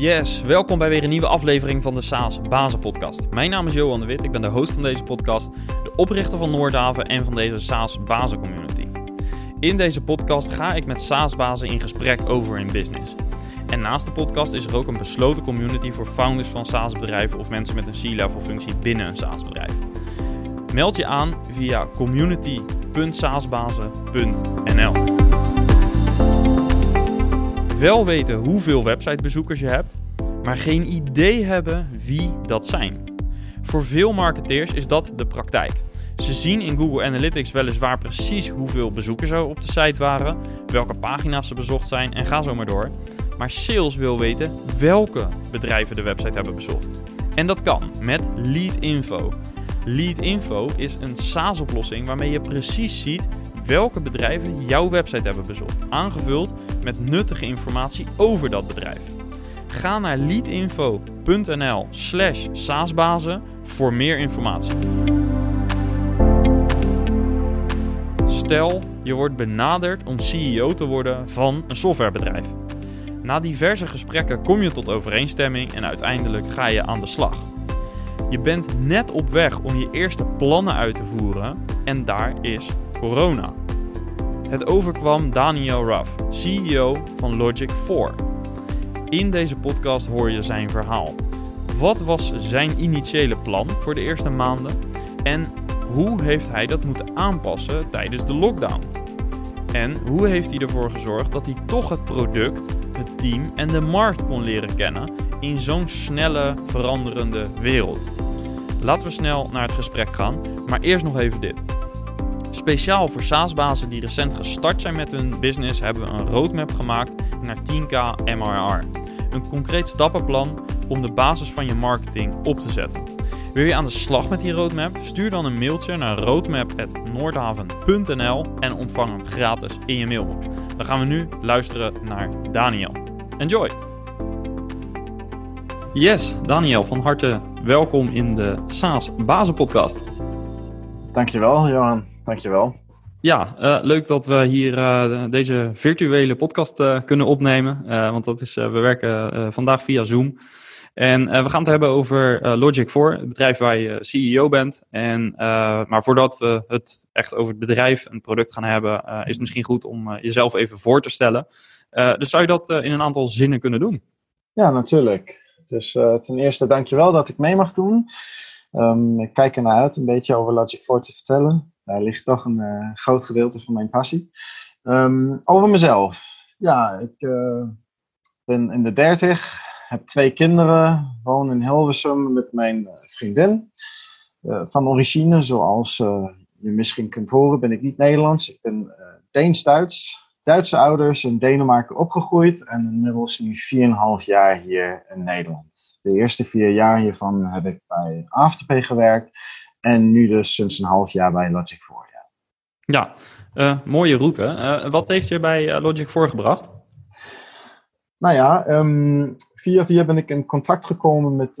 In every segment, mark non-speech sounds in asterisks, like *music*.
Yes, welkom bij weer een nieuwe aflevering van de SaaS Bazen Podcast. Mijn naam is Johan de Wit, ik ben de host van deze podcast, de oprichter van Noordhaven en van deze SaaS Bazen Community. In deze podcast ga ik met SaaS bazen in gesprek over hun business. En naast de podcast is er ook een besloten community voor founders van SaaS bedrijven of mensen met een C-level functie binnen een SaaS bedrijf. Meld je aan via community.saasbazen.nl. Wel weten hoeveel websitebezoekers je hebt, maar geen idee hebben wie dat zijn. Voor veel marketeers is dat de praktijk. Ze zien in Google Analytics weliswaar precies hoeveel bezoekers er op de site waren, welke pagina's ze bezocht zijn en ga zo maar door. Maar sales wil weten welke bedrijven de website hebben bezocht. En dat kan met Lead Info. Lead Info is een SaaS-oplossing waarmee je precies ziet welke bedrijven jouw website hebben bezocht, aangevuld met nuttige informatie over dat bedrijf. Ga naar leadinfo.nl/slash saasbazen voor meer informatie. Stel, je wordt benaderd om CEO te worden van een softwarebedrijf. Na diverse gesprekken kom je tot overeenstemming en uiteindelijk ga je aan de slag. Je bent net op weg om je eerste plannen uit te voeren en daar is corona. Het overkwam Daniel Ruff, CEO van Logic 4. In deze podcast hoor je zijn verhaal. Wat was zijn initiële plan voor de eerste maanden en hoe heeft hij dat moeten aanpassen tijdens de lockdown? En hoe heeft hij ervoor gezorgd dat hij toch het product, het team en de markt kon leren kennen in zo'n snelle, veranderende wereld? Laten we snel naar het gesprek gaan, maar eerst nog even dit. Speciaal voor SaaS-bazen die recent gestart zijn met hun business hebben we een roadmap gemaakt naar 10k MRR. Een concreet stappenplan om de basis van je marketing op te zetten. Wil je aan de slag met die roadmap? Stuur dan een mailtje naar roadmap.noordhaven.nl en ontvang hem gratis in je mailbox. Dan gaan we nu luisteren naar Daniel. Enjoy! Yes, Daniel, van harte welkom in de SaaS Bazen Podcast. Dankjewel, Johan. Dankjewel. Ja, uh, leuk dat we hier uh, deze virtuele podcast uh, kunnen opnemen. want dat is, we werken vandaag via Zoom. En we gaan het hebben over Logic 4, het bedrijf waar je CEO bent. En, maar voordat we het echt over het bedrijf en het product gaan hebben, is het misschien goed om jezelf even voor te stellen. dus zou je dat in een aantal zinnen kunnen doen? Ja, natuurlijk. Dus ten eerste dankjewel dat ik mee mag doen. Um, ik kijk ernaar uit een beetje over Logic 4 te vertellen. Daar ligt toch een uh, groot gedeelte van mijn passie. Um, over mezelf. Ja, ik uh, ben in de dertig, heb twee kinderen, woon in Hilversum met mijn eh, vriendin. Van origine, zoals je misschien kunt horen, ben ik niet Nederlands. Ik ben Deens-Duits. Duitse ouders in Denemarken opgegroeid en inmiddels nu 4,5 jaar hier in Nederland. De eerste vier jaar hiervan heb ik bij Afterpay gewerkt en nu dus sinds een half jaar bij Logic 4. Ja, ja uh, mooie route. Uh, wat heeft je bij uh, Logic 4 gebracht? Nou ja, um, via via ben ik in contact gekomen met,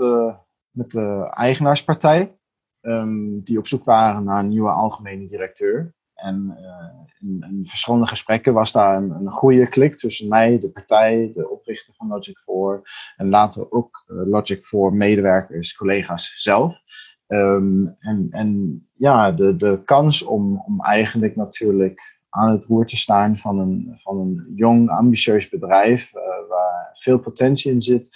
met de eigenaarspartij. Um, die op zoek waren naar een nieuwe algemene directeur. En in, in, verschillende gesprekken was daar een, een goede klik tussen mij, de partij, de oprichter van Logic 4 en later ook Logic 4 medewerkers, collega's zelf. Um, en, en ja, de, de kans om, om eigenlijk natuurlijk aan het roer te staan van een, van een jong, ambitieus bedrijf uh, waar veel potentie in zit,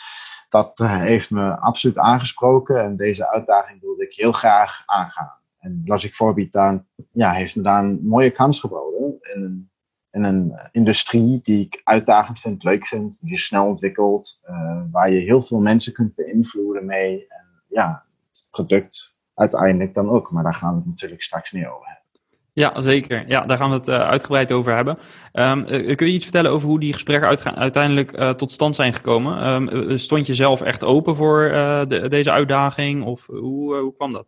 dat uh, heeft me absoluut aangesproken en deze uitdaging wilde ik heel graag aangaan. En Logic 4 biedt daar, ja, heeft me daar een mooie kans geboden in een, in een industrie die ik uitdagend vind, leuk vind, die snel ontwikkelt, uh, waar je heel veel mensen kunt beïnvloeden mee. En ja, product uiteindelijk dan ook. Maar daar gaan we het natuurlijk straks meer over hebben. Ja, zeker. Ja, daar gaan we het uh, uitgebreid over hebben. Um, uh, kun je iets vertellen over hoe die gesprekken uiteindelijk tot stand zijn gekomen? Um, stond je zelf echt open voor de, deze uitdaging of hoe, hoe kwam dat?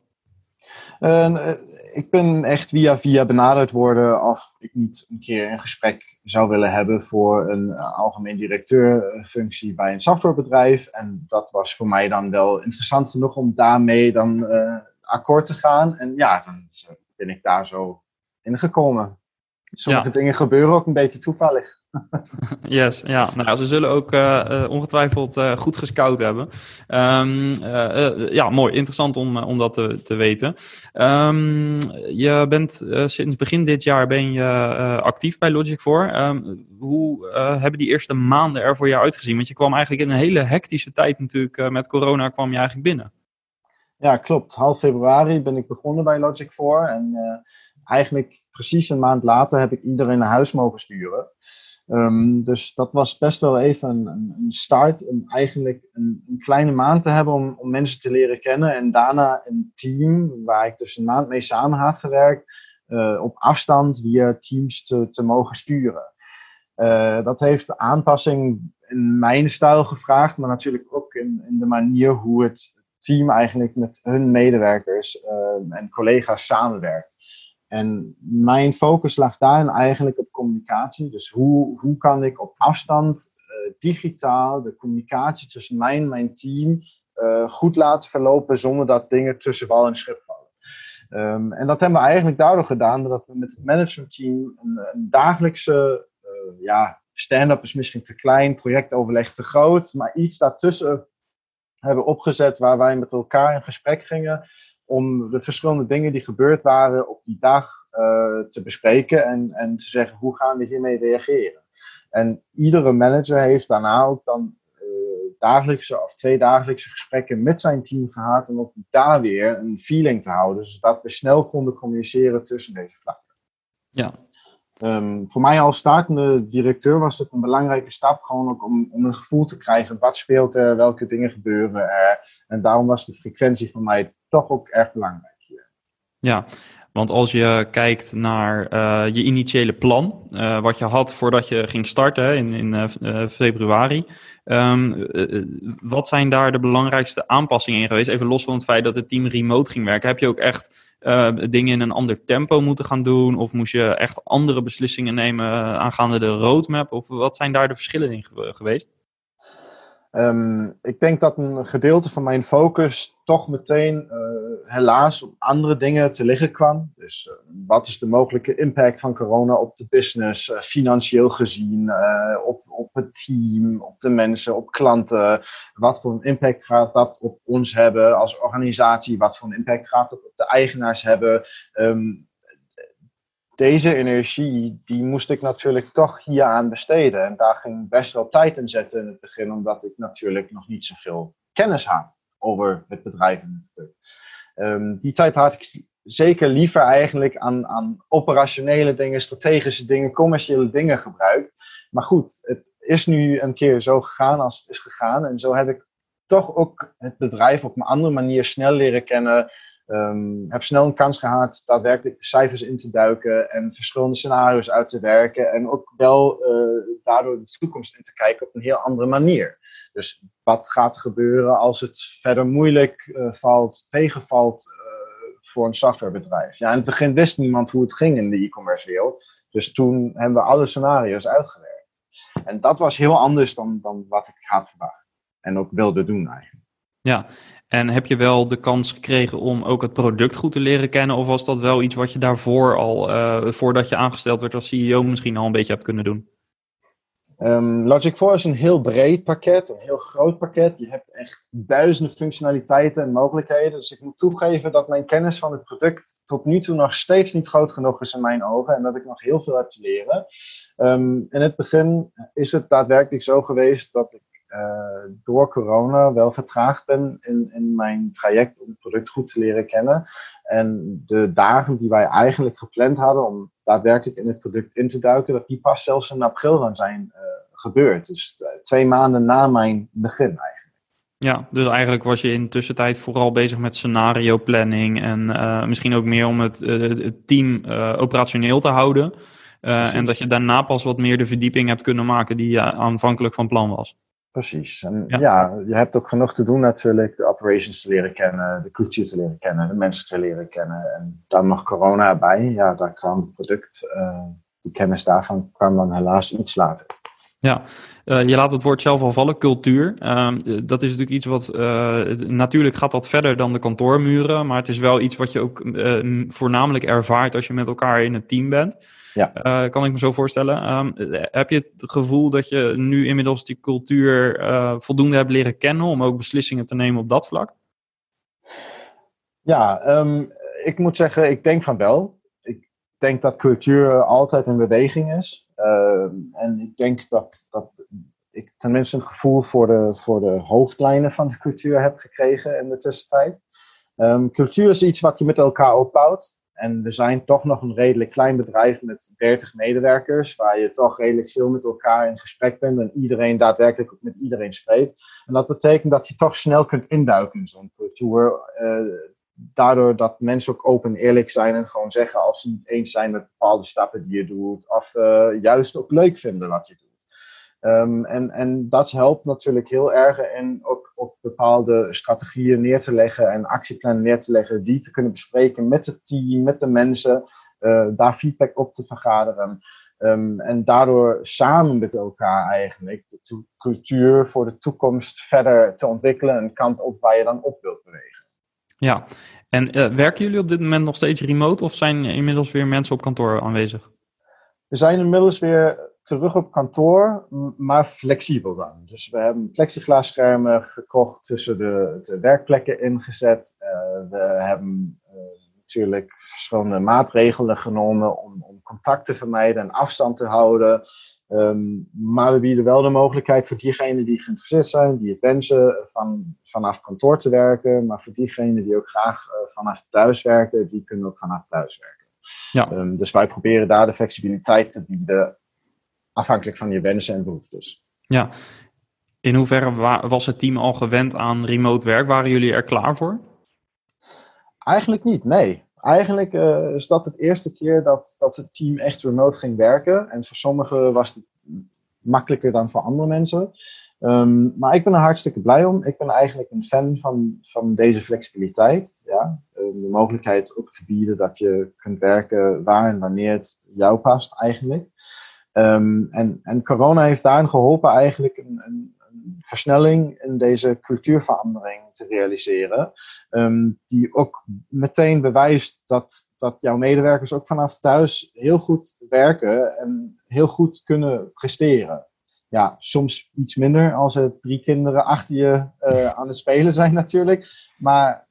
Ik ben echt via via benaderd worden of ik niet een keer een gesprek zou willen hebben voor een algemeen directeurfunctie bij een softwarebedrijf. En dat was voor mij dan wel interessant genoeg om daarmee dan akkoord te gaan. En ja, dan ben ik daar zo in gekomen. sommige dingen gebeuren ook een beetje toevallig. *laughs* yes, ja. Nou, ze zullen ook uh, ongetwijfeld uh, goed gescout hebben. Um, ja, mooi. Interessant om, om dat te, te weten. Um, je bent sinds begin dit jaar ben je actief bij Logic 4. Um, hoe hebben die eerste maanden er voor jou uitgezien? Want je kwam eigenlijk in een hele hectische tijd natuurlijk. met corona kwam je eigenlijk binnen. Ja, klopt. Half februari ben ik begonnen bij Logic 4. En eigenlijk precies een maand later heb ik iedereen naar huis mogen sturen. Um, dus dat was best wel even een, een start om eigenlijk een, een, kleine maand te hebben om, om, mensen te leren kennen. En daarna een team waar ik dus een maand mee samen had gewerkt, uh, op afstand via Teams te, te mogen sturen. Uh, dat heeft aanpassing in mijn stijl gevraagd, maar natuurlijk ook in, in de manier hoe het team eigenlijk met hun medewerkers uh, en collega's samenwerkt. En mijn focus lag daarin eigenlijk op communicatie. Dus hoe, hoe kan ik op afstand uh, digitaal de communicatie tussen mij en mijn team uh, goed laten verlopen zonder dat dingen tussen wal en schip vallen. Um, en dat hebben we eigenlijk daardoor gedaan dat we met het managementteam een, dagelijkse, uh, ja, stand-up is misschien te klein, projectoverleg te groot, maar iets daartussen hebben opgezet waar wij met elkaar in gesprek gingen om de verschillende dingen die gebeurd waren op die dag uh, te bespreken en, en te zeggen hoe gaan we hiermee reageren. En iedere manager heeft daarna ook dan uh, dagelijkse of twee dagelijkse gesprekken met zijn team gehad om ook daar weer een feeling te houden, zodat we snel konden communiceren tussen deze vlakken. Ja. Um, voor mij als startende directeur was het een belangrijke stap, gewoon ook om, om een gevoel te krijgen wat speelt er, welke dingen gebeuren er. En daarom was de frequentie voor mij toch ook erg belangrijk hier. Ja, want als je kijkt naar uh, je initiële plan, uh, wat je had voordat je ging starten in, in uh, februari, um, wat zijn daar de belangrijkste aanpassingen in geweest? Even los van het feit dat het team remote ging werken. Heb je ook echt dingen in een ander tempo moeten gaan doen? Of moest je echt andere beslissingen nemen aangaande de roadmap? Of wat zijn daar de verschillen in geweest? Um, ik denk dat een gedeelte van mijn focus toch meteen uh, helaas op andere dingen te liggen kwam. Dus uh, wat is de mogelijke impact van corona op de business, uh, financieel gezien, op, op het team, op de mensen, op klanten? Wat voor een impact gaat dat op ons hebben als organisatie? Wat voor een impact gaat dat op de eigenaars hebben? Um, deze energie, die moest ik natuurlijk toch hier aan besteden. En daar ging best wel tijd in zetten in het begin, omdat ik natuurlijk nog niet zoveel kennis had over het bedrijf en het. Um, die tijd had ik zeker liever eigenlijk aan, aan operationele dingen, strategische dingen, commerciële dingen gebruikt. Maar goed, het is nu een keer zo gegaan als het is gegaan. En zo heb ik toch ook het bedrijf op een andere manier snel leren kennen. Um, heb snel een kans gehad daadwerkelijk de cijfers in te duiken en verschillende scenario's uit te werken. En ook wel uh, daardoor de toekomst in te kijken op een heel andere manier. Dus wat gaat er gebeuren als het verder moeilijk uh, valt, tegenvalt uh, voor een softwarebedrijf? Ja, in het begin wist niemand hoe het ging in de e-commerce wereld. Dus toen hebben we alle scenario's uitgewerkt. En dat was heel anders dan, dan wat ik had verwacht. En ook wilde doen eigenlijk. Ja, en heb je wel de kans gekregen om ook het product goed te leren kennen? Of was dat wel iets wat je daarvoor al, uh, voordat je aangesteld werd als CEO, misschien al een beetje hebt kunnen doen? Um, Logic 4 is een heel breed pakket, een heel groot pakket. Je hebt echt duizenden functionaliteiten en mogelijkheden. Dus ik moet toegeven dat mijn kennis van het product tot nu toe nog steeds niet groot genoeg is in mijn ogen. En dat ik nog heel veel heb te leren. Um, in het begin is het daadwerkelijk zo geweest dat ik uh, door corona wel vertraagd ben in, in mijn traject om het product goed te leren kennen. En de dagen die wij eigenlijk gepland hadden om daadwerkelijk in het product in te duiken, dat die pas zelfs in april van zijn uh, gebeurd. Dus uh, twee maanden na mijn begin eigenlijk. Ja, dus eigenlijk was je in de tussentijd vooral bezig met scenario planning en misschien ook meer om het, het team operationeel te houden. en dat je daarna pas wat meer de verdieping hebt kunnen maken die aanvankelijk van plan was. Precies. En ja. je hebt ook genoeg te doen natuurlijk. De operations te leren kennen, de cultuur te leren kennen, de mensen te leren kennen. En dan nog corona erbij. Ja, daar kwam het product, uh, die kennis daarvan kwam dan helaas iets later. Ja, uh, je laat het woord zelf al vallen, cultuur. Uh, dat is natuurlijk iets wat, uh, natuurlijk gaat dat verder dan de kantoormuren, maar het is wel iets wat je ook voornamelijk ervaart als je met elkaar in een team bent. Ja. kan ik me zo voorstellen. Um, heb je het gevoel dat je nu inmiddels die cultuur voldoende hebt leren kennen om ook beslissingen te nemen op dat vlak? Ja, um, ik moet zeggen, ik denk van wel. Ik denk dat cultuur altijd in beweging is. Uh, en ik denk dat, ik tenminste een gevoel voor de, voor de hoofdlijnen van de cultuur heb gekregen in de tussentijd. Um, cultuur is iets wat je met elkaar opbouwt. En we zijn toch nog een redelijk klein bedrijf met 30 medewerkers, waar je toch redelijk veel met elkaar in gesprek bent en iedereen daadwerkelijk met iedereen spreekt. En dat betekent dat je toch snel kunt induiken in zo'n cultuur. Uh, daardoor dat mensen ook open en eerlijk zijn en gewoon zeggen als ze niet eens zijn met bepaalde stappen die je doet, of uh, juist ook leuk vinden wat je doet. Um, en, en dat helpt natuurlijk heel erg in ook, ook bepaalde strategieën neer te leggen en actieplannen neer te leggen, die te kunnen bespreken met het team, met de mensen, uh, daar feedback op te vergaderen. Um, en daardoor samen met elkaar eigenlijk de cultuur voor de toekomst verder te ontwikkelen, een kant op waar je dan op wilt bewegen. Ja, en uh, werken jullie op dit moment nog steeds remote of zijn inmiddels weer mensen op kantoor aanwezig? We zijn inmiddels weer terug op kantoor, maar flexibel dan. Dus we hebben plexiglasschermen gekocht tussen de, de werkplekken ingezet. Uh, we hebben uh, natuurlijk verschillende maatregelen genomen om, om contact te vermijden en afstand te houden. Um, maar we bieden wel de mogelijkheid voor diegenen die geïnteresseerd zijn, die het wensen, van, vanaf kantoor te werken. Maar voor diegenen die ook graag uh, vanaf thuis werken, die kunnen ook vanaf thuis werken. Ja. Um, dus wij proberen daar de flexibiliteit te bieden, afhankelijk van je wensen en behoeftes. Ja. In hoeverre was het team al gewend aan remote werk? Waren jullie er klaar voor? Eigenlijk niet, nee eigenlijk uh, is dat het eerste keer dat, dat het team echt remote ging werken. En voor sommigen was het makkelijker dan voor andere mensen. Um, maar ik ben er hartstikke blij om. Ik ben eigenlijk een fan van, van deze flexibiliteit. Ja? Um, de mogelijkheid ook te bieden dat je kunt werken waar en wanneer het jou past eigenlijk. Um, en, en corona heeft daarin geholpen eigenlijk een, een, versnelling in deze cultuurverandering te realiseren. Um, die ook meteen bewijst dat, dat jouw medewerkers ook vanaf thuis heel goed werken en heel goed kunnen presteren. Ja, soms iets minder als er drie kinderen achter je uh, aan het spelen zijn natuurlijk. Maar,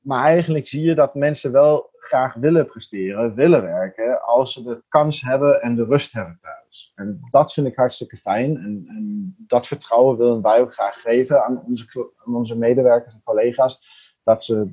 maar eigenlijk zie je dat mensen wel graag willen presteren, willen werken, als ze de kans hebben en de rust hebben thuis. En dat vind ik hartstikke fijn. En, en dat vertrouwen willen wij ook graag geven aan onze, aan onze medewerkers en collega's, dat ze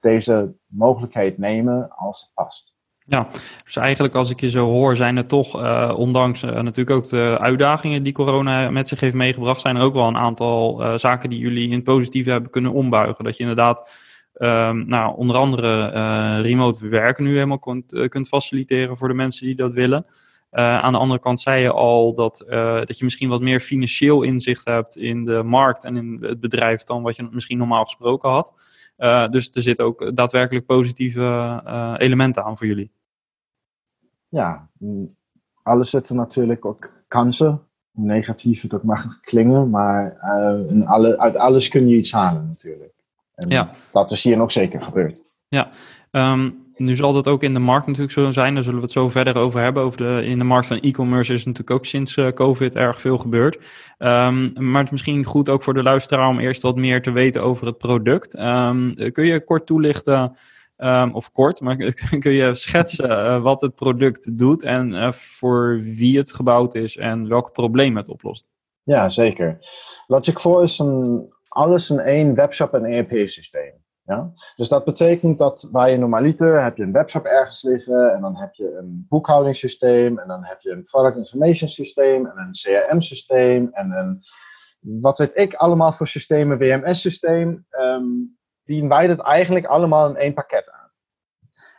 deze mogelijkheid nemen als het past. Ja, dus eigenlijk als ik je zo hoor, zijn er toch, uh, ondanks uh, natuurlijk ook de uitdagingen die corona met zich heeft meegebracht, zijn er ook wel een aantal uh, zaken die jullie in het positieve hebben kunnen ombuigen. Dat je inderdaad Um, nou, onder andere remote werken nu helemaal kunt, kunt faciliteren voor de mensen die dat willen. Uh, aan de andere kant zei je al dat, dat je misschien wat meer financieel inzicht hebt in de markt en in het bedrijf dan wat je misschien normaal gesproken had. dus er zitten ook daadwerkelijk positieve elementen aan voor jullie. Ja, mm, alles zitten natuurlijk ook kansen. Negatief het ook mag klingen, maar alle, uit alles kun je iets halen natuurlijk. En ja. dat is hier nog zeker gebeurd. Ja, um, nu zal dat ook in de markt natuurlijk zo zijn. Daar zullen we het zo verder over hebben. Over de, in de markt van e-commerce is natuurlijk ook sinds uh, COVID erg veel gebeurd. Um, maar het is misschien goed ook voor de luisteraar om eerst wat meer te weten over het product. Um, kun je kort toelichten, of kort, maar *laughs* kun je schetsen uh, wat het product doet en voor wie het gebouwd is en welke problemen het oplost? Ja, zeker. Logic 4 is een alles in één webshop en ERP-systeem. Ja? Dus dat betekent dat waar je normaliter heb je een webshop ergens liggen en dan heb je een boekhoudingssysteem en dan heb je een product information systeem en een CRM-systeem en een wat weet ik allemaal voor systemen, WMS-systeem. Um, ehm, bieden wij dat eigenlijk allemaal in één pakket aan.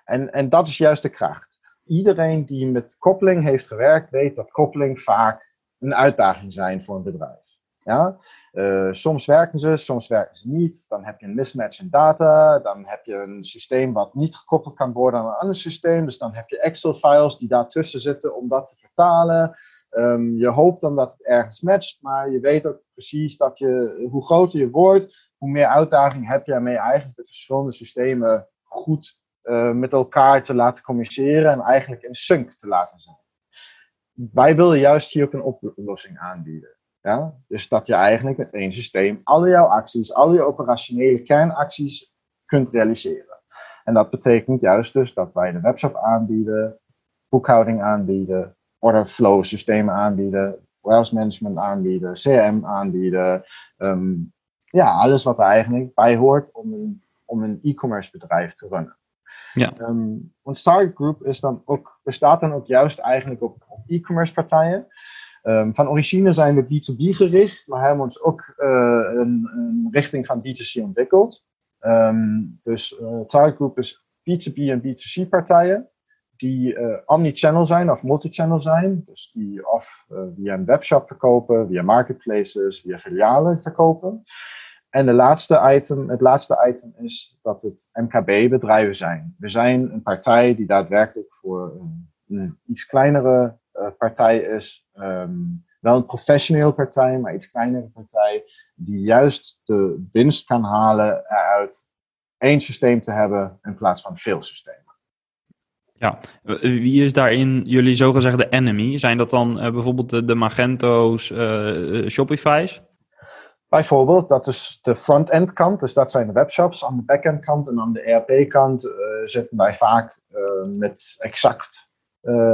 En, en dat is juist de kracht. Iedereen die met koppeling heeft gewerkt, weet dat koppeling vaak een uitdaging zijn voor een bedrijf. Ja? Uh, soms werken ze, soms werken ze niet. Dan heb je een mismatch in data. Dan heb je een systeem wat niet gekoppeld kan worden aan een ander systeem. Dus dan heb je Excel-files die daartussen zitten om dat te vertalen. Ehm, je hoopt dan dat het ergens matcht, maar je weet ook precies dat je, hoe groter je wordt, hoe meer uitdaging heb je ermee eigenlijk de verschillende systemen goed uh, met elkaar te laten communiceren en eigenlijk in sync te laten zijn. Wij willen juist hier ook een oplossing aanbieden. Ja? Dus dat je eigenlijk met één systeem alle jouw acties, alle je operationele kernacties kunt realiseren. En dat betekent juist dus dat wij de webshop aanbieden, boekhouding aanbieden, order flow systemen aanbieden, warehouse management aanbieden, CRM aanbieden. Um, ja, alles wat er eigenlijk bij hoort om een, om een e-commerce bedrijf te runnen. Ja. Um, want Startup Group is dan ook, bestaat dan ook juist eigenlijk op, op e-commerce partijen. Um, van origine zijn we B2B gericht, maar hebben ons ook uh, een, een, richting van B2C ontwikkeld. Um, dus uh, Target Group is B2B en B2C partijen die uh, omni-channel zijn of multi-channel zijn. Dus die of via een webshop verkopen, via marketplaces, via filialen verkopen. En de laatste item, het laatste item is dat het MKB-bedrijven zijn. We zijn een partij die daadwerkelijk voor een, een iets kleinere partij is. Um, wel een professioneel partij, maar iets kleinere partij. Die juist de winst kan halen uit één systeem te hebben in plaats van veel systemen. Ja, wie is daarin jullie zogezegde enemy? Zijn dat dan uh, bijvoorbeeld de, de Magento's, uh, Shopify's? Bijvoorbeeld, dat is de front-end kant, dus dat zijn de webshops. Aan de back-end kant en aan de ERP-kant uh, zitten wij vaak met exact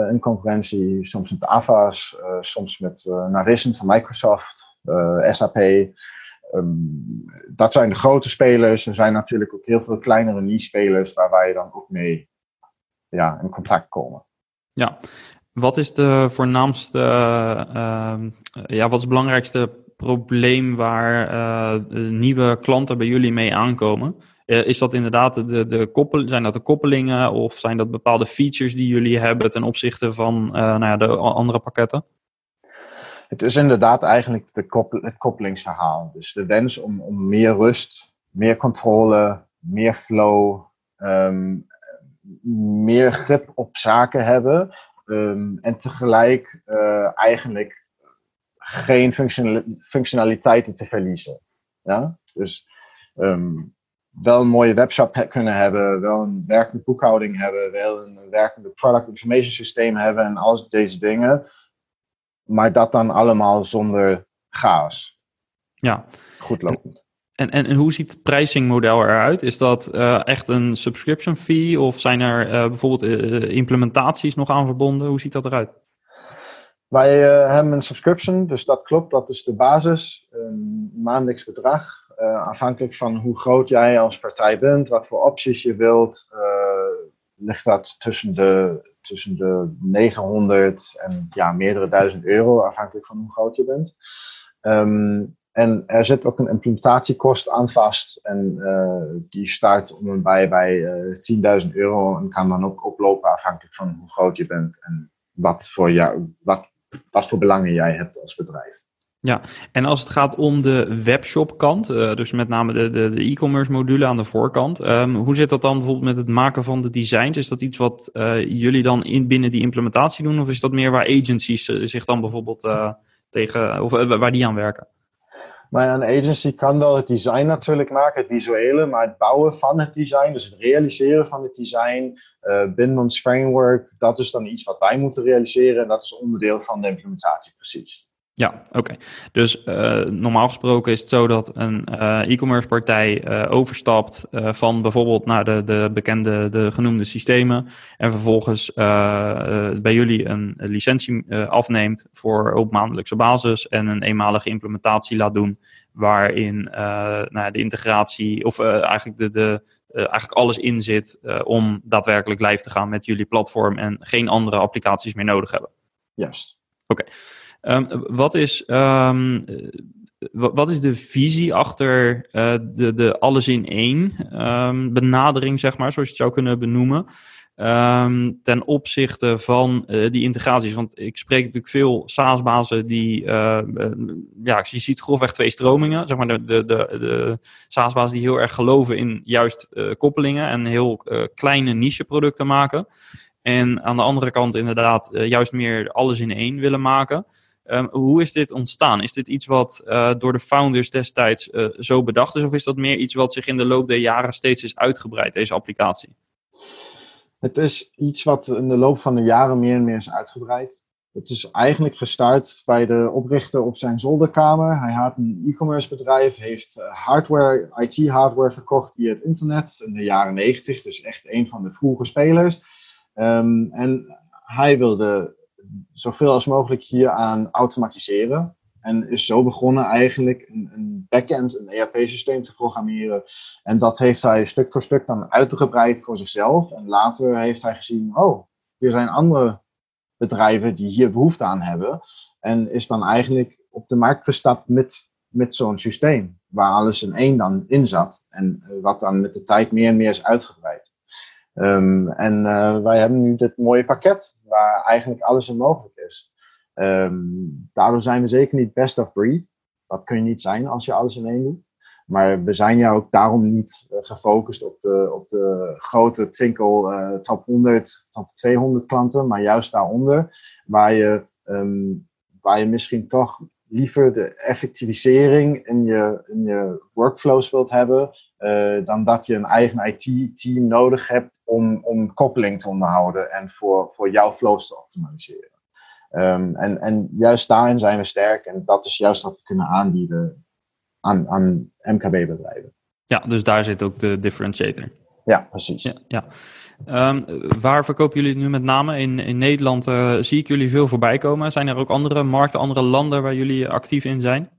in concurrentie. Soms met AVA's, soms met Navision van Microsoft, SAP. Um, dat zijn de grote spelers. Er zijn natuurlijk ook heel veel kleinere niche-spelers waar wij dan ook mee ja, in contact komen. Ja, wat is de voornaamste, ja, wat is het belangrijkste probleem waar nieuwe klanten bij jullie mee aankomen? Uh, is dat inderdaad de, de koppel, zijn dat de koppelingen of zijn dat bepaalde features die jullie hebben ten opzichte van uh, nou ja, de andere pakketten? Het is inderdaad eigenlijk de koppel, het koppelingsverhaal. Dus de wens om, om meer rust, meer controle, meer flow, um, meer grip op zaken hebben. Um, en tegelijk eigenlijk geen functionaliteiten te verliezen. Ja? Dus um, wel een mooie webshop kunnen hebben, wel een werkende boekhouding hebben, wel een werkende product information systeem hebben en al deze dingen. Maar dat dan allemaal zonder chaos. Ja. Goed lopend. En, en, en hoe ziet het pricingmodel eruit? Is dat uh, echt een subscription fee of zijn er uh, bijvoorbeeld uh, implementaties nog aan verbonden? Hoe ziet dat eruit? Wij hebben een subscription, dus dat klopt, dat is de basis. Een maandelijks bedrag, uh, afhankelijk van hoe groot jij als partij bent, wat voor opties je wilt, uh, ligt dat tussen de, tussen de 900 en ja, meerdere duizend euro, afhankelijk van hoe groot je bent. Um, en er zit ook een implementatiekost aan vast. En uh, die start om bij bij uh, 10.000 euro en kan dan ook oplopen afhankelijk van hoe groot je bent en wat voor jou, wat wat voor belangen jij hebt als bedrijf. Ja, en als het gaat om de webshop-kant, uh, dus met name de, de, de e-commerce module aan de voorkant, um, hoe zit dat dan bijvoorbeeld met het maken van de designs? Is dat iets wat uh, jullie dan in, binnen die implementatie doen, of is dat meer waar agencies uh, zich dan bijvoorbeeld tegen, of waar die aan werken? Maar een agency kan wel het design natuurlijk maken, het visuele, maar het bouwen van het design, dus het realiseren van het design uh, binnen ons framework, dat is dan iets wat wij moeten realiseren en dat is onderdeel van de implementatie precies. Ja, oké. Dus uh, normaal gesproken is het zo dat een uh, e-commerce partij uh, overstapt van bijvoorbeeld naar de, de bekende, de genoemde systemen en vervolgens bij jullie een licentie afneemt voor op maandelijkse basis en een eenmalige implementatie laat doen waarin nou, de integratie of eigenlijk, de, de, eigenlijk alles in zit om daadwerkelijk live te gaan met jullie platform en geen andere applicaties meer nodig hebben. Juist. Oké. Um, wat, is, um, wat is de visie achter uh, de, de alles in één um, benadering, zeg maar, zoals je het zou kunnen benoemen? ten opzichte van uh, die integraties. Want ik spreek natuurlijk veel SaaS-bazen die, uh, ja, je ziet grofweg twee stromingen. Zeg maar de, de, de, de SaaS-bazen die heel erg geloven in juist koppelingen en heel kleine niche producten maken. En aan de andere kant inderdaad juist meer alles in één willen maken. Ehm, hoe is dit ontstaan? Is dit iets wat door de founders destijds zo bedacht is? Of is dat meer iets wat zich in de loop der jaren steeds is uitgebreid, deze applicatie? Het is iets wat in de loop van de jaren meer en meer is uitgebreid. Het is eigenlijk gestart bij de oprichter op zijn zolderkamer. Hij had een e-commerce bedrijf, heeft eh, hardware, IT-hardware verkocht via het internet in de jaren 90, dus echt een van de vroege spelers. Um, en hij wilde zoveel als mogelijk hieraan automatiseren. En is zo begonnen eigenlijk een, een backend, een ERP-systeem te programmeren. En dat heeft hij stuk voor stuk dan uitgebreid voor zichzelf. En later heeft hij gezien, oh, er zijn andere bedrijven die hier behoefte aan hebben. En is dan eigenlijk op de markt gestapt met, met zo'n systeem. Waar alles in één dan in zat. En uh, wat dan met de tijd meer en meer is uitgebreid. Um, en uh, wij hebben nu dit mooie pakket waar eigenlijk alles in mogelijk is. Um, daardoor zijn we zeker niet best of breed. Dat kun je niet zijn als je alles in één doet. Maar we zijn ja ook daarom niet uh, gefocust op de, op de grote Tinkel uh, top 100, top 200 klanten, maar juist daaronder, waar je, um, waar je misschien toch liever de effectivisering in je, in je workflows wilt hebben, uh, dan dat je een eigen IT-team nodig hebt om, om koppeling te onderhouden en voor, voor jouw flows te optimaliseren. Um, en, en juist daarin zijn we sterk en dat is juist wat we kunnen aanbieden aan, aan MKB-bedrijven. Ja, dus daar zit ook de differentiator. Ja, precies. Ja, ja. Um, waar verkopen jullie nu met name? In, in Nederland uh, zie ik jullie veel voorbij komen. Zijn er ook andere markten, andere landen waar jullie actief in zijn?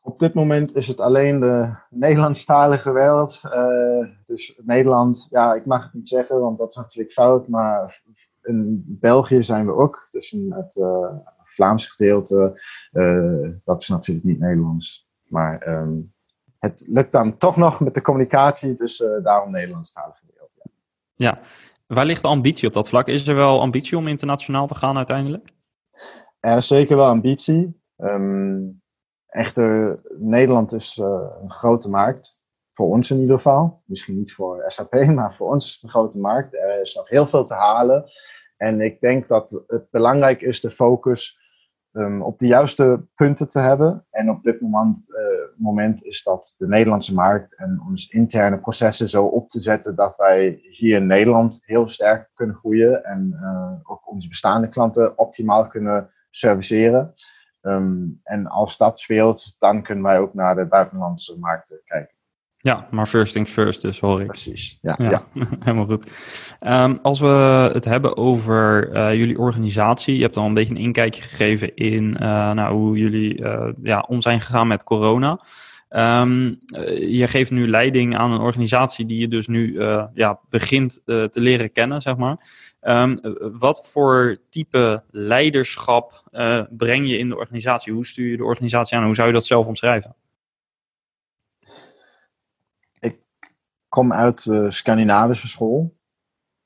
Op dit moment is het alleen de *laughs* Nederlandstalige wereld. Uh, dus Nederland, ja, ik mag het niet zeggen, want dat is natuurlijk fout. Maar in België zijn we ook. Dus in het uh, Vlaamse gedeelte, dat is natuurlijk niet Nederlands. Maar um, het lukt dan toch nog met de communicatie, dus uh, daarom Nederlandstalige wereld. Ja. ja, waar ligt de ambitie op dat vlak? Is er wel ambitie om internationaal te gaan uiteindelijk? Er is zeker wel ambitie. Um, echter, Nederland is uh, een grote markt. Voor ons in ieder geval. Misschien niet voor SAP, *laughs* maar voor ons is het een grote markt. Er is nog heel veel te halen. En ik denk dat het belangrijk is de focus um, op de juiste punten te hebben. En op dit moment, uh, moment is dat de Nederlandse markt en onze interne processen zo op te zetten dat wij hier in Nederland heel sterk kunnen groeien en uh, ook onze bestaande klanten optimaal kunnen serviceren. Um, en als dat speelt, dan kunnen wij ook naar de buitenlandse markten kijken. Ja, maar first things first, dus hoor ik. Precies, ja. ja, *laughs* helemaal goed. Um, als we het hebben over uh, jullie organisatie, je hebt al een beetje een inkijkje gegeven in uh, nou, hoe jullie uh, ja, om zijn gegaan met corona. Um, je geeft nu leiding aan een organisatie die je dus nu ja, begint te leren kennen, zeg maar. Um, wat voor type leiderschap breng je in de organisatie? Hoe stuur je de organisatie aan? Hoe zou je dat zelf omschrijven? Kom uit de Scandinavische school.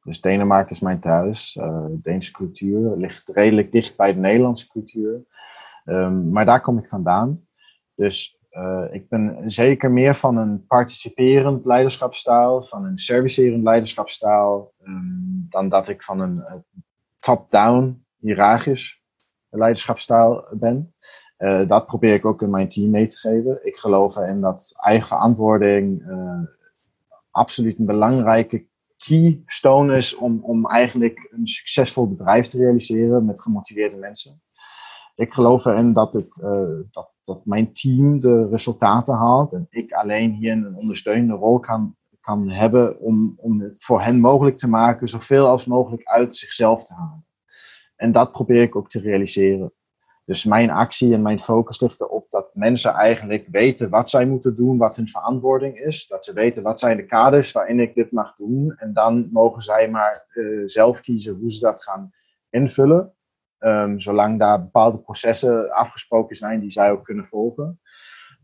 Dus Denemarken is mijn thuis. Uh, Deense cultuur ligt redelijk dicht bij de Nederlandse cultuur. Um, maar daar kom ik vandaan. Dus uh, ik ben zeker meer van een participerend leiderschapsstijl, van een servicerend leiderschapsstijl, um, dan dat ik van een top-down, hiërarchisch leiderschapsstijl ben. Dat probeer ik ook in mijn team mee te geven. Ik geloof erin dat eigen verantwoording, absoluut een belangrijke keystone is om, om eigenlijk een succesvol bedrijf te realiseren met gemotiveerde mensen. Ik geloof erin dat, ik, uh, dat, dat mijn team de resultaten haalt en ik alleen hier een ondersteunende rol kan, kan hebben om, om het voor hen mogelijk te maken zoveel als mogelijk uit zichzelf te halen. En dat probeer ik ook te realiseren. Dus mijn actie en mijn focus ligt erop dat mensen eigenlijk weten wat zij moeten doen, wat hun verantwoording is. Dat ze weten wat zijn de kaders waarin ik dit mag doen. En dan mogen zij maar uh, zelf kiezen hoe ze dat gaan invullen. Um, zolang daar bepaalde processen afgesproken zijn die zij ook kunnen volgen.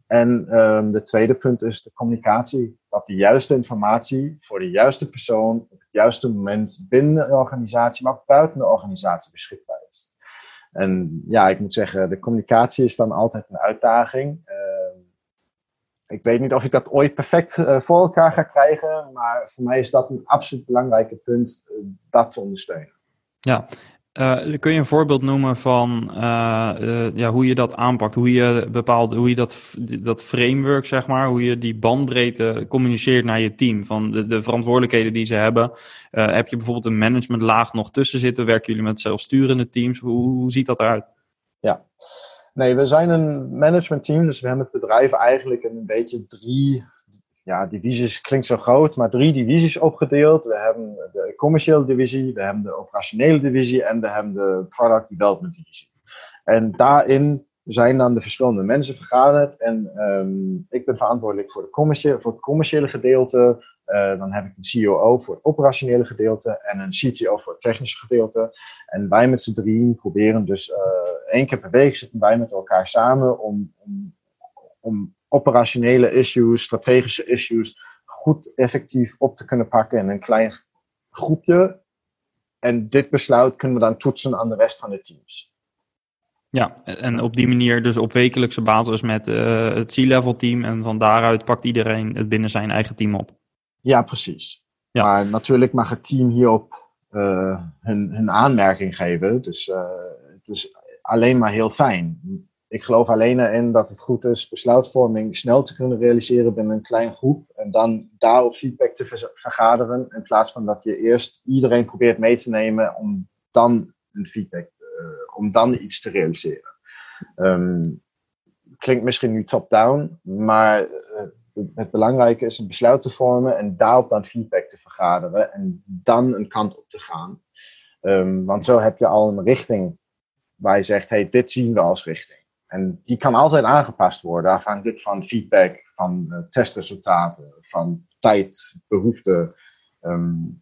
En um, de tweede punt is de communicatie. Dat de juiste informatie voor de juiste persoon op het juiste moment binnen de organisatie, maar ook buiten de organisatie beschikbaar is. En ja, ik moet zeggen, de communicatie is dan altijd een uitdaging. Uh, ik weet niet of ik dat ooit perfect uh, voor elkaar ga krijgen, maar voor mij is dat een absoluut belangrijke punt, uh, dat te ondersteunen. Ja, uh, kun je een voorbeeld noemen van uh, uh, ja, hoe je dat aanpakt? Hoe je, bepaalt, hoe je dat, dat framework, zeg maar, hoe je die bandbreedte communiceert naar je team? Van de, de verantwoordelijkheden die ze hebben. heb je bijvoorbeeld een managementlaag nog tussen zitten? Werken jullie met zelfsturende teams? Hoe, hoe ziet dat eruit? Ja, nee, we zijn een managementteam, dus we hebben het bedrijf eigenlijk een beetje drie ja, divisies klinkt zo groot, maar drie divisies opgedeeld. We hebben de commerciële divisie, we hebben de operationele divisie en we hebben de product development divisie. En daarin zijn dan de verschillende mensen vergaderd. En um, ik ben verantwoordelijk voor, de commerciële, voor het commerciële gedeelte. Uh, dan heb ik een COO voor het operationele gedeelte en een CTO voor het technische gedeelte. En wij met z'n drieën proberen dus uh, één keer per week zitten wij met elkaar samen om, om, om operationele issues, strategische issues goed effectief op te kunnen pakken in een klein groepje. En dit besluit kunnen we dan toetsen aan de rest van de teams. Ja, en op die manier dus op wekelijkse basis met uh, het C-level team en van daaruit pakt iedereen het binnen zijn eigen team op. Ja, precies. Ja. Maar natuurlijk mag het team hierop uh, hun, hun aanmerking geven. Dus uh, het is alleen maar heel fijn ik geloof alleen in dat het goed is besluitvorming snel te kunnen realiseren binnen een klein groep. En dan daarop feedback te vergaderen. In plaats van dat je eerst iedereen probeert mee te nemen om dan een feedback, uh, om dan iets te realiseren. Um, klinkt misschien nu top-down, maar uh, het belangrijke is een besluit te vormen en daarop dan feedback te vergaderen en dan een kant op te gaan. Um, want zo heb je al een richting waar je zegt, hey, dit zien we als richting. En die kan altijd aangepast worden afhankelijk van feedback, van uh, testresultaten, van tijd, behoeften. Um,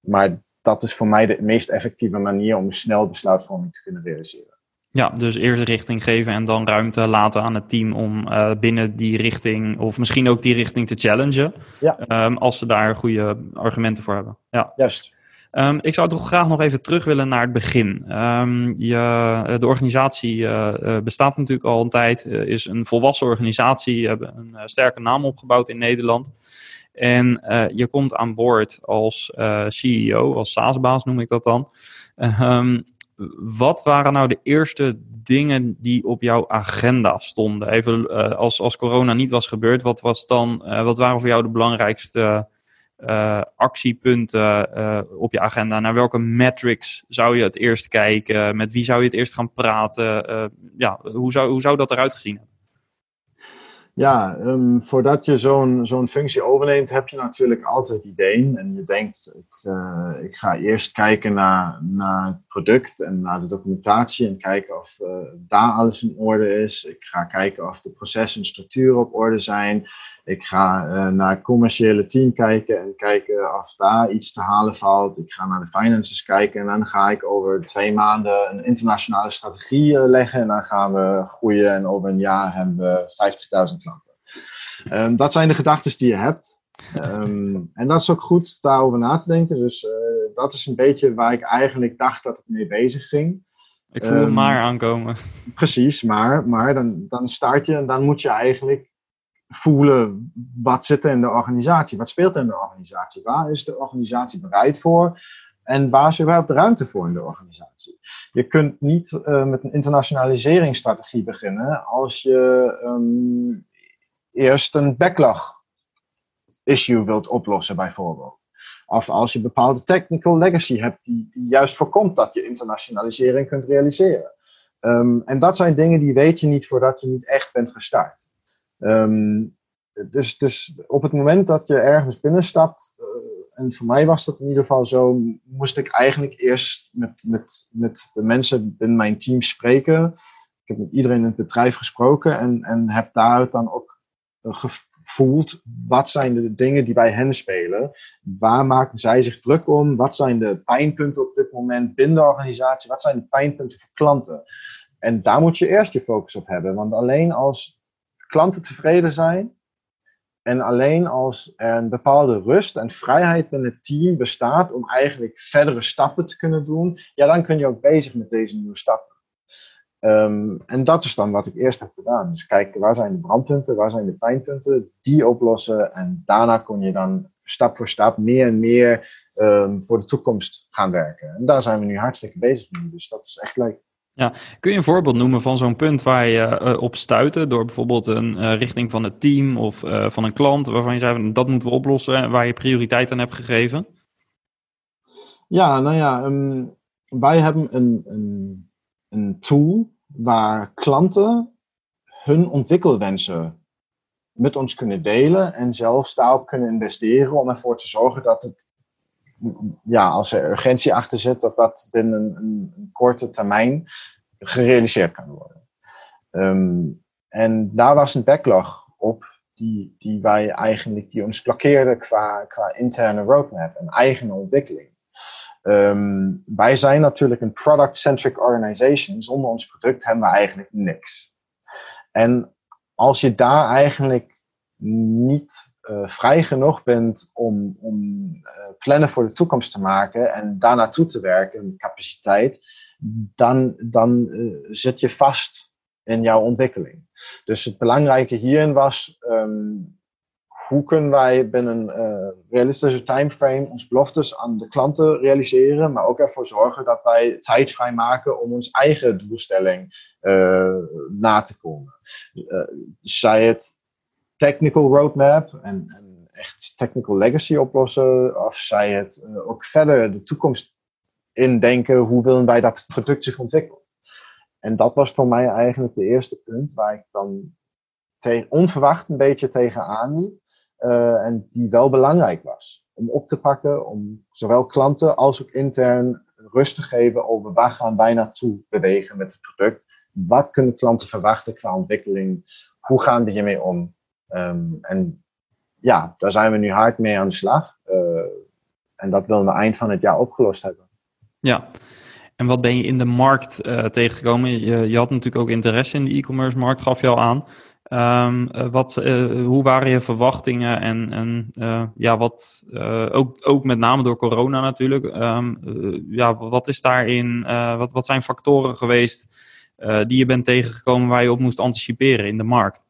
maar dat is voor mij de meest effectieve manier om snel besluitvorming te kunnen realiseren. Ja, dus eerst richting geven en dan ruimte laten aan het team om uh, binnen die richting, of misschien ook die richting te challengen. Ja. Um, als ze daar goede argumenten voor hebben. Ja. Juist. Um, ik zou toch graag nog even terug willen naar het begin. Um, je, eh, de organisatie uh, bestaat natuurlijk al een tijd, is een volwassen organisatie, hebt een sterke naam opgebouwd in Nederland. En je komt aan boord als CEO, als SaaS-baas noem ik dat dan. Um, wat waren nou de eerste dingen die op jouw agenda stonden? Even als, als corona niet was gebeurd, wat, was dan, wat waren voor jou de belangrijkste uh, actiepunten uh, op je agenda? Naar welke metrics zou je het eerst kijken? Met wie zou je het eerst gaan praten? Uh, ja, hoe zou, hoe zou dat eruit gezien hebben? Ja, um, voordat je zo'n zo'n functie overneemt, heb je natuurlijk altijd ideeën. En je denkt, ik, ik ga eerst kijken naar, naar het product en naar de documentatie en kijken of daar alles in orde is. Ik ga kijken of de processen en structuren op orde zijn. Ik ga uh, naar het commerciële team kijken en kijken of daar iets te halen valt. Ik ga naar de finances kijken en dan ga ik over twee maanden een internationale strategie uh, leggen. En dan gaan we groeien en over een jaar hebben we 50.000 klanten. Um, dat zijn de gedachten die je hebt. Um, en dat is ook goed daarover na te denken. Dus uh, dat is een beetje waar ik eigenlijk dacht dat ik mee bezig ging. Ik voel um, maar aankomen. Precies, maar, maar dan, dan start je en dan moet je eigenlijk voelen wat zit er in de organisatie, wat speelt er in de organisatie, waar is de organisatie bereid voor en waar is er überhaupt ruimte voor in de organisatie. Je kunt niet uh, met een internationaliseringsstrategie beginnen als je um, eerst een backlog issue wilt oplossen bijvoorbeeld. Of als je bepaalde technical legacy hebt die, die juist voorkomt dat je internationalisering kunt realiseren. Um, en dat zijn dingen die weet je niet voordat je niet echt bent gestart. Um, dus, dus op het moment dat je ergens binnenstapt, uh, en voor mij was dat in ieder geval zo, moest ik eigenlijk eerst met, met, met de mensen in mijn team spreken. Ik heb met iedereen in het bedrijf gesproken en, en heb daar dan ook uh, gevoeld wat zijn de dingen die bij hen spelen. Waar maken zij zich druk om? Wat zijn de pijnpunten op dit moment binnen de organisatie? Wat zijn de pijnpunten voor klanten? En daar moet je eerst je focus op hebben. Want alleen als klanten tevreden zijn. En alleen als er een bepaalde rust en vrijheid binnen het team bestaat om eigenlijk verdere stappen te kunnen doen, ja, dan kun je ook bezig met deze nieuwe stappen. Um, en dat is dan wat ik eerst heb gedaan. Dus kijken waar zijn de brandpunten, waar zijn de pijnpunten, die oplossen. En daarna kun je dan stap voor stap meer en meer ehm, voor de toekomst gaan werken. En daar zijn we nu hartstikke bezig mee. Dus dat is echt leuk. Ja, kun je een voorbeeld noemen van zo'n punt waar je uh, op stuitte door bijvoorbeeld een uh, richting van het team of uh, van een klant waarvan je zei dat moeten we oplossen en waar je prioriteit aan hebt gegeven? Ja, nou ja, um, wij hebben een, een tool waar klanten hun ontwikkelwensen met ons kunnen delen en zelfs daarop kunnen investeren om ervoor te zorgen dat het, ja, als er urgentie achter zit, dat dat binnen een, een korte termijn gerealiseerd kan worden. Um, en daar was een backlog op die, die wij eigenlijk, die ons blokkeerde qua, qua interne roadmap en eigen ontwikkeling. Um, wij zijn natuurlijk een product-centric organization. Zonder ons product hebben we eigenlijk niks. En als je daar eigenlijk niet uh, vrij genoeg bent om, om uh, plannen voor de toekomst te maken en daar naartoe te werken, capaciteit, dan, dan uh, zit je vast in jouw ontwikkeling. Dus het belangrijke hierin was, um, hoe kunnen wij binnen een realistische timeframe ons beloftes aan de klanten realiseren, maar ook ervoor zorgen dat wij tijd vrijmaken om ons eigen doelstelling na te komen. zij het technical roadmap en, echt technical legacy oplossen, of zij het uh, ook verder de toekomst indenken, hoe willen wij dat product zich ontwikkelen. En dat was voor mij eigenlijk de eerste punt waar ik dan onverwacht een beetje tegenaan liep. Uh, en die wel belangrijk was om op te pakken, om zowel klanten als ook intern rust te geven over waar gaan wij naartoe bewegen met het product. Wat kunnen klanten verwachten qua ontwikkeling? Hoe gaan we hiermee om? Um, en ja, daar zijn we nu hard mee aan de slag. Uh, en dat willen we eind van het jaar opgelost hebben. Ja, en wat ben je in de markt uh, tegengekomen? Je, je, had natuurlijk ook interesse in de e-commerce markt, gaf je al aan. Um, uh, wat, hoe waren je verwachtingen en, en ja, wat, ook, ook met name door corona natuurlijk. Um, ja, wat is daarin, wat, wat zijn factoren geweest die je bent tegengekomen waar je op moest anticiperen in de markt?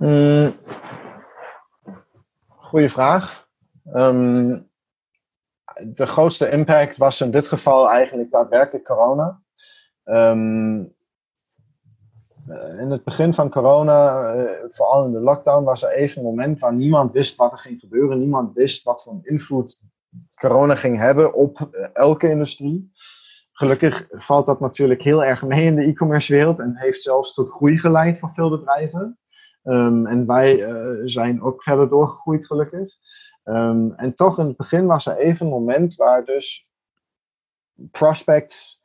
Mm, goeie vraag. Um, de grootste impact was in dit geval eigenlijk daadwerkelijk corona. Um, in het begin van corona, uh, vooral in de lockdown, was er even een moment waar niemand wist wat er ging gebeuren. Niemand wist wat voor invloed corona ging hebben op elke industrie. Gelukkig valt dat natuurlijk heel erg mee in de e-commerce wereld en heeft zelfs tot groei geleid voor veel bedrijven. Um, en wij uh, zijn ook verder doorgegroeid, gelukkig. Um, en toch in het begin was er even een moment waar dus prospects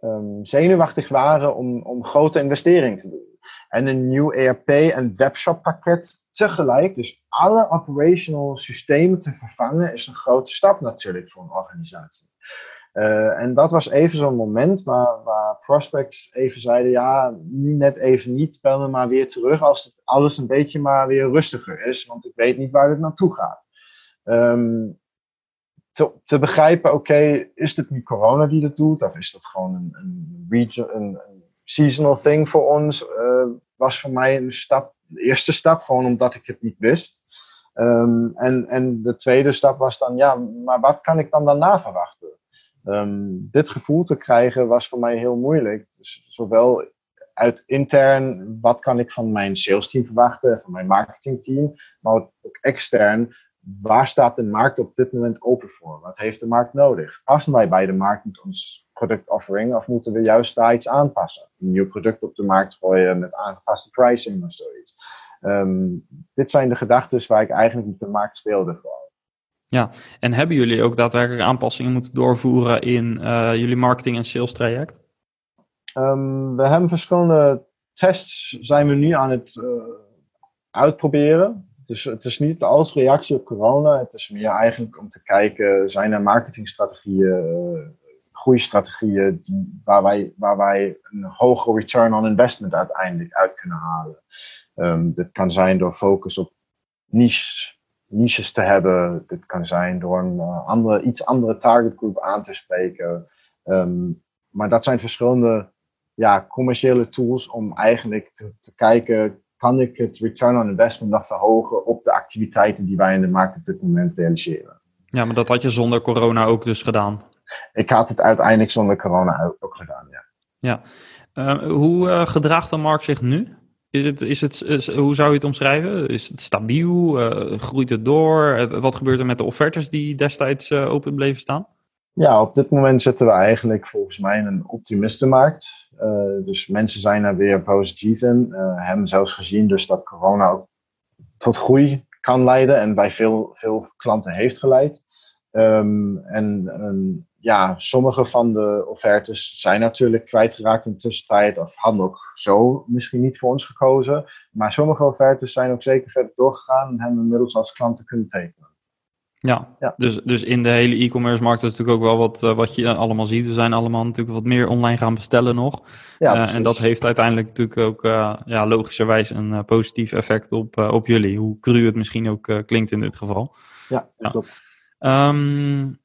um, zenuwachtig waren om, om grote investeringen te doen. En een nieuw ERP en webshop pakket tegelijk, dus alle operational systemen te vervangen, is een grote stap natuurlijk voor een organisatie. Uh, en dat was even zo'n moment waar, waar prospects even zeiden: ja, nu net even niet, bel me maar weer terug als het alles een beetje maar weer rustiger is, want ik weet niet waar het naartoe gaat. Um, te, te, begrijpen, oké, is dit nu corona die dat doet, of is dat gewoon een, een, een, seasonal thing voor ons, uh, was voor mij een stap, eerste stap, gewoon omdat ik het niet wist. Um, en, en de tweede stap was dan, ja, maar wat kan ik dan daarna verwachten? Um, dit gevoel te krijgen was voor mij heel moeilijk. Dus zowel uit intern, wat kan ik van mijn sales team verwachten, van mijn marketingteam, maar ook extern, waar staat de markt op dit moment open voor? Wat heeft de markt nodig? Passen wij bij de markt met ons productoffering of moeten we juist daar iets aanpassen? Een nieuw product op de markt gooien met aangepaste pricing of zoiets. Um, dit zijn de gedachten waar ik eigenlijk met de markt speelde vooral. Ja, en hebben jullie ook daadwerkelijk aanpassingen moeten doorvoeren in uh, jullie marketing- en sales traject? Um, we hebben verschillende tests zijn we nu aan het uh, uitproberen. Dus het is niet als reactie op corona. Het is meer eigenlijk om te kijken, zijn er marketingstrategieën, uh, groeistrategieën die, waar, wij, waar wij een hogere return on investment uiteindelijk uit kunnen halen. Um, dit kan zijn door focus op niche niches te hebben. Dit kan zijn door een uh, andere, iets andere targetgroep aan te spreken. Um, maar dat zijn verschillende ja, commerciële tools om eigenlijk te, te, kijken, kan ik het return on investment nog verhogen op de activiteiten die wij in de markt op dit moment realiseren. Ja, maar dat had je zonder corona ook dus gedaan. Ik had het uiteindelijk zonder corona ook gedaan, ja. Ja. Uh, hoe uh, gedraagt de markt zich nu? Is het, is het, hoe zou je het omschrijven? Is het stabiel? Uh, groeit het door? wat gebeurt er met de offertes die destijds open bleven staan? Ja, op dit moment zitten we eigenlijk volgens mij in een optimistenmarkt. dus mensen zijn er weer positief in. hebben zelfs gezien dus dat corona ook tot groei kan leiden en bij veel, veel klanten heeft geleid. Um, en ja, sommige van de offertes zijn natuurlijk kwijtgeraakt in de tussentijd of hadden ook zo misschien niet voor ons gekozen. Maar sommige offertes zijn ook zeker verder doorgegaan en hebben inmiddels als klanten kunnen tekenen. Ja, ja. Dus, dus in de hele e-commerce markt is natuurlijk ook wel wat, uh, wat je allemaal ziet. We zijn allemaal natuurlijk wat meer online gaan bestellen nog. Ja, uh, en dat heeft uiteindelijk natuurlijk ook uh, ja, logischerwijs een positief effect op, op jullie. Hoe cru het misschien ook klinkt in dit geval. Ja, ja. klopt. Um,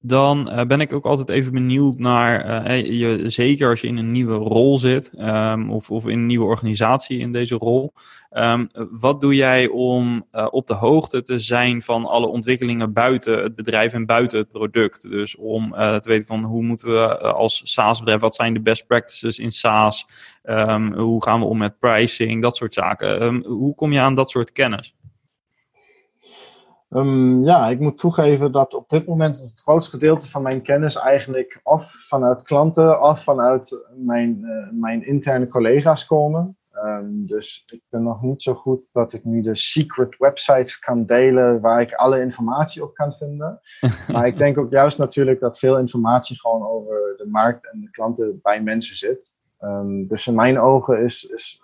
dan uh, ben ik ook altijd even benieuwd naar, uh, je, zeker als je in een nieuwe rol zit um, of, of in een nieuwe organisatie in deze rol. Um, wat doe jij om uh, op de hoogte te zijn van alle ontwikkelingen buiten het bedrijf en buiten het product? Dus om te weten van hoe moeten we als SaaS-bedrijf, wat zijn de best practices in SaaS? Um, hoe gaan we om met pricing, dat soort zaken. hoe kom je aan dat soort kennis? Um, ja, ik moet toegeven dat op dit moment het grootste gedeelte van mijn kennis eigenlijk of vanuit klanten of vanuit mijn, uh, mijn interne collega's komen. Um, dus ik ben nog niet zo goed dat ik nu de secret websites kan delen waar ik alle informatie op kan vinden. *laughs* maar ik denk ook juist natuurlijk dat veel informatie gewoon over de markt en de klanten bij mensen zit. Um, dus in mijn ogen is, is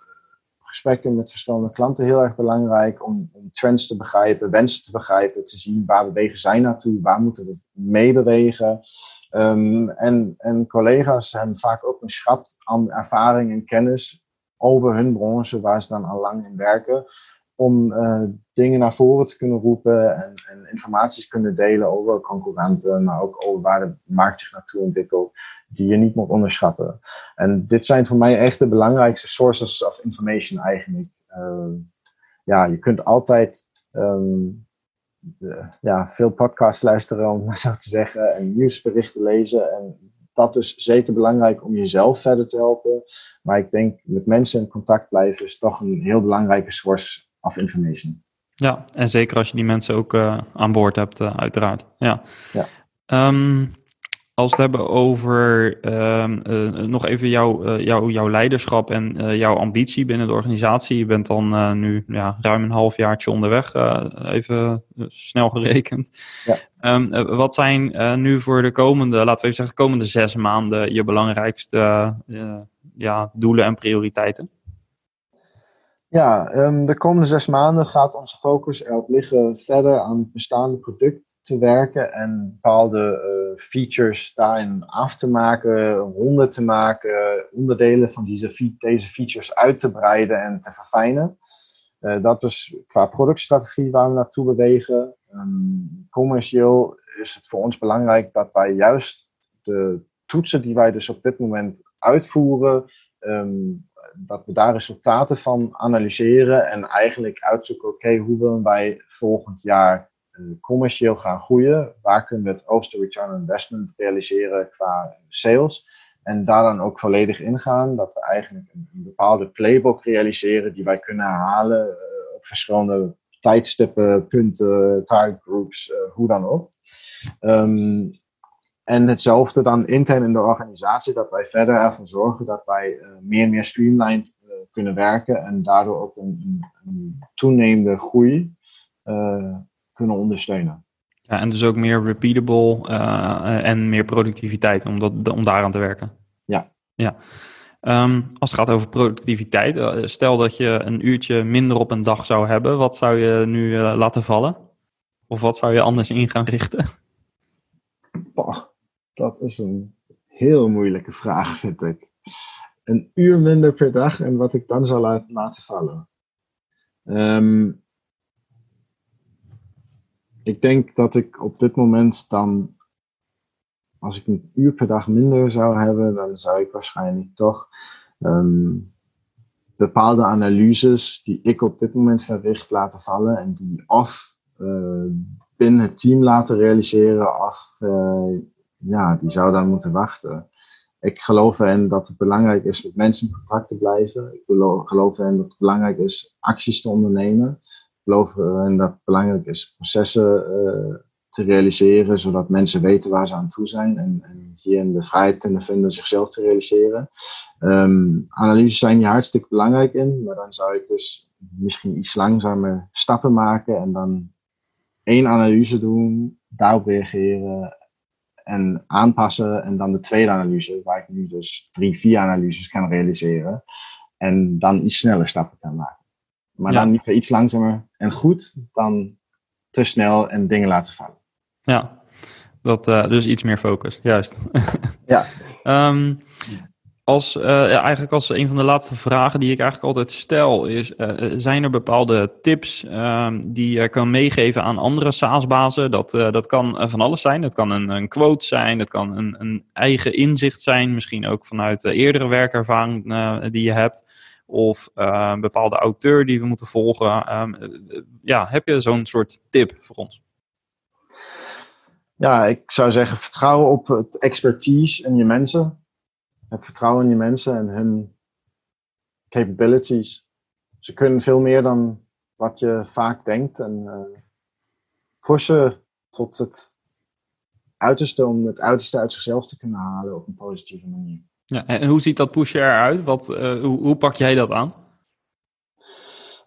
gesprekken met verschillende klanten heel erg belangrijk om, om, trends te begrijpen, wensen te begrijpen, te zien waar bewegen zij naartoe, waar moeten we mee bewegen. Um, en, en collega's hebben vaak ook een schat aan ervaring en kennis over hun branche waar ze dan al lang in werken om uh, dingen naar voren te kunnen roepen en, en informatie te kunnen delen over concurrenten, maar ook over waar de markt zich naartoe ontwikkelt, die je niet moet onderschatten. En dit zijn voor mij echt de belangrijkste sources of information eigenlijk. Uh, ja, je kunt altijd de, ja, veel podcasts luisteren, om maar zo te zeggen, en nieuwsberichten lezen. En dat is zeker belangrijk om jezelf verder te helpen. Maar ik denk met mensen in contact blijven is toch een heel belangrijke source of information. Ja, en zeker als je die mensen ook uh, aan boord hebt, uh, uiteraard. Ja. ja. Um, als we het hebben over um, uh, nog even jouw, jou, jouw leiderschap en jouw ambitie binnen de organisatie. Je bent dan nu ja, ruim een halfjaartje onderweg, even snel gerekend. Ja. Um, wat zijn nu voor de komende, laten we even zeggen, komende zes maanden je belangrijkste ja, doelen en prioriteiten? Ja, um, de komende zes maanden gaat onze focus erop liggen verder aan het bestaande product te werken en bepaalde uh, features daarin af te maken, ronden te maken, onderdelen van deze, deze features uit te breiden en te verfijnen. Uh, dat is qua productstrategie waar we naartoe bewegen. Um, commercieel is het voor ons belangrijk dat wij juist de toetsen die wij dus op dit moment uitvoeren, um, dat we daar resultaten van analyseren en eigenlijk uitzoeken, oké, hoe willen wij volgend jaar uh, commercieel gaan groeien? Waar kunnen we het hoogste return on investment realiseren qua sales? En daar dan ook volledig ingaan, dat we eigenlijk een, bepaalde playbook realiseren die wij kunnen halen uh, op verschillende tijdstippen, punten, target groups, uh, hoe dan ook. Um, en hetzelfde dan intern in de organisatie, dat wij verder ervoor zorgen dat wij uh, meer en meer streamlined uh, kunnen werken en daardoor ook een, een, een toenemende groei uh, kunnen ondersteunen. Ja, en dus ook meer repeatable en meer productiviteit om, dat, om daaraan te werken. Ja. ja. Um, als het gaat over productiviteit, stel dat je een uurtje minder op een dag zou hebben, wat zou je nu laten vallen? Of wat zou je anders in gaan richten? Dat is een heel moeilijke vraag, vind ik. Een uur minder per dag en wat ik dan zou laten vallen. Um, ik denk dat ik op dit moment dan, als ik een uur per dag minder zou hebben, dan zou ik waarschijnlijk toch um, bepaalde analyses die ik op dit moment verricht laten vallen en die of uh, binnen het team laten realiseren of uh, ja, die zou dan moeten wachten. Ik geloof erin dat het belangrijk is met mensen in contact te blijven. Ik geloof erin dat het belangrijk is acties te ondernemen. Ik geloof erin dat het belangrijk is processen uh, te realiseren, zodat mensen weten waar ze aan toe zijn en, en hierin de vrijheid kunnen vinden zichzelf te realiseren. Um, analyses zijn hier hartstikke belangrijk in, maar dan zou ik dus misschien iets langzamer stappen maken en dan één analyse doen, daarop reageren en aanpassen en dan de tweede analyse, waar ik nu dus drie, vier analyses kan realiseren en dan iets sneller stappen kan maken. Maar dan liever iets langzamer en goed dan te snel en dingen laten vallen. Ja, dat, uh, dus iets meer focus, juist. ja. um, *laughs* als, ja, eigenlijk als een van de laatste vragen die ik eigenlijk altijd stel is, uh, zijn er bepaalde tips uh, die je kan meegeven aan andere SaaS-bazen? Dat, dat kan van alles zijn. Dat kan een, een quote zijn, dat kan een, een, eigen inzicht zijn, misschien ook vanuit eerdere werkervaring die je hebt. Of een bepaalde auteur die we moeten volgen. Ehm, ja, heb je zo'n soort tip voor ons? Ja, ik zou zeggen, vertrouwen op het expertise en je mensen. Het vertrouwen in je mensen en hun capabilities. Ze kunnen veel meer dan wat je vaak denkt. En uh, pushen tot het uiterste om het uiterste uit zichzelf te kunnen halen op een positieve manier. Ja, en hoe ziet dat pushen eruit? Wat, uh, hoe, hoe pak jij dat aan?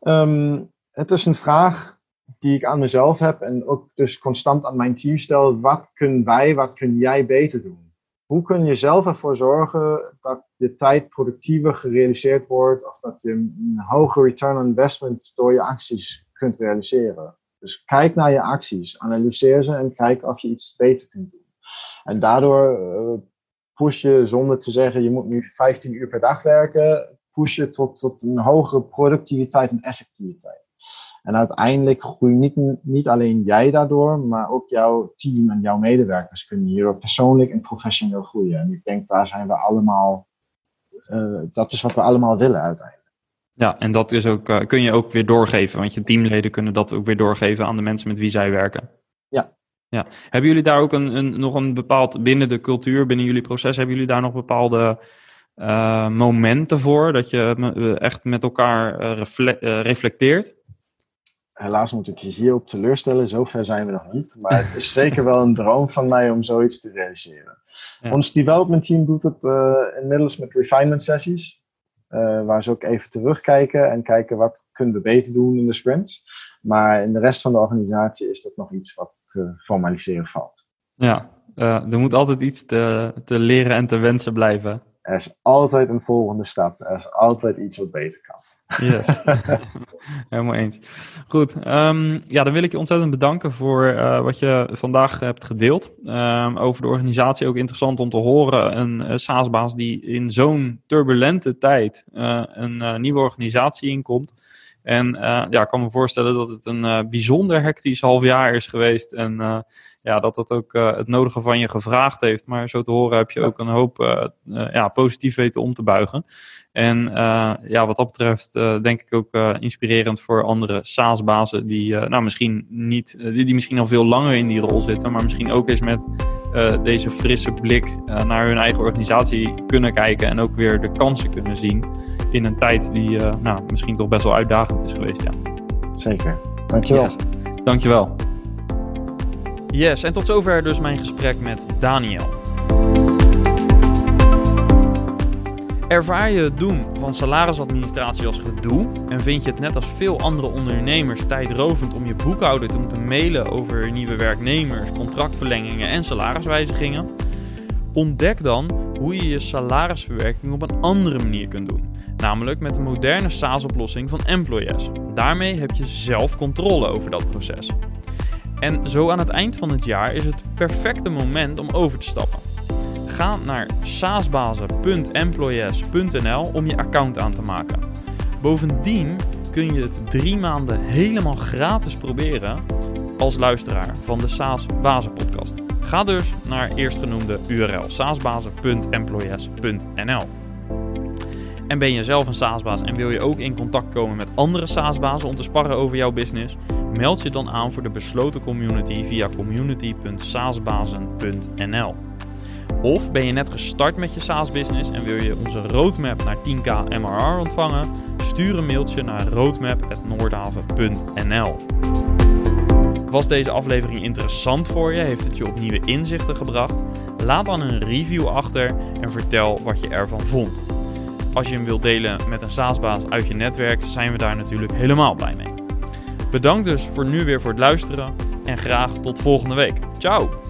Um, het is een vraag die ik aan mezelf heb en ook dus constant aan mijn team stel. Wat kunnen wij, wat kun jij beter doen? Hoe kun je zelf ervoor zorgen dat je tijd productiever gerealiseerd wordt of dat je een hoge return on investment door je acties kunt realiseren? Dus kijk naar je acties, analyseer ze en kijk of je iets beter kunt doen. En daardoor uh, push je zonder te zeggen je moet nu 15 uur per dag werken, push je tot, tot een hogere productiviteit en effectiviteit. En uiteindelijk groei niet, niet alleen jij daardoor, maar ook jouw team en jouw medewerkers kunnen hierdoor persoonlijk en professioneel groeien. En ik denk daar zijn we allemaal, uh, dat is wat we allemaal willen uiteindelijk. Ja, en dat is ook, uh, kun je ook weer doorgeven, want je teamleden kunnen dat ook weer doorgeven aan de mensen met wie zij werken. Ja. ja. Hebben jullie daar ook een, een, nog een bepaald, binnen de cultuur, binnen jullie proces, hebben jullie daar nog bepaalde uh, momenten voor, dat je echt met elkaar refle reflecteert? Helaas moet ik je hierop teleurstellen. Zover zijn we nog niet. Maar het is *laughs* zeker wel een droom van mij om zoiets te realiseren. Ja. Ons development team doet het uh, inmiddels met refinement sessies. Uh, waar ze ook even terugkijken en kijken wat kunnen we beter doen in de sprints. Maar in de rest van de organisatie is dat nog iets wat te formaliseren valt. Ja, uh, er moet altijd iets te, te leren en te wensen blijven. Er is altijd een volgende stap. Er is altijd iets wat beter kan. Yes. *laughs* Helemaal eens. Goed, um, ja, dan wil ik je ontzettend bedanken voor uh, wat je vandaag hebt gedeeld. Um, over de organisatie ook interessant om te horen. Een uh, SaaS-baas die in zo'n turbulente tijd uh, een nieuwe organisatie inkomt. En ja, ik kan me voorstellen dat het een bijzonder hectisch half jaar is geweest. En ja, dat dat ook uh, het nodige van je gevraagd heeft. Maar zo te horen heb je ook een hoop uh, uh, ja, positief weten om te buigen. En ja, wat dat betreft denk ik ook inspirerend voor andere SaaS-bazen die nou, misschien niet, die, die misschien al veel langer in die rol zitten, maar misschien ook eens met deze frisse blik naar hun eigen organisatie kunnen kijken en ook weer de kansen kunnen zien in een tijd die nou, misschien toch best wel uitdagend is geweest. Ja. Zeker. Dankjewel. Yes. Dankjewel. Yes, en tot zover dus mijn gesprek met Daniel. Ervaar je het doen van salarisadministratie als gedoe en vind je het net als veel andere ondernemers tijdrovend om je boekhouder te moeten mailen over nieuwe werknemers, contractverlengingen en salariswijzigingen? Ontdek dan hoe je je salarisverwerking op een andere manier kunt doen, namelijk met een moderne SaaS-oplossing van Employers. Daarmee heb je zelf controle over dat proces. En zo aan het eind van het jaar is het perfecte moment om over te stappen. Ga naar saasbazen.employees.nl om je account aan te maken. Bovendien kun je het drie maanden helemaal gratis proberen als luisteraar van de SaaS Bazen podcast. Ga dus naar eerstgenoemde URL saasbazen.employees.nl. En ben je zelf een SaaS-baas en wil je ook in contact komen met andere SaaS-bazen om te sparren over jouw business? Meld je dan aan voor de besloten community via community.saasbazen.nl. Of ben je net gestart met je SaaS-business en wil je onze roadmap naar 10k MRR ontvangen? Stuur een mailtje naar roadmap.noordhaven.nl. Was deze aflevering interessant voor je? Heeft het je op nieuwe inzichten gebracht? Laat dan een review achter en vertel wat je ervan vond. Als je hem wilt delen met een SaaS-baas uit je netwerk, zijn we daar natuurlijk helemaal blij mee. Bedankt dus voor nu weer voor het luisteren en graag tot volgende week. Ciao!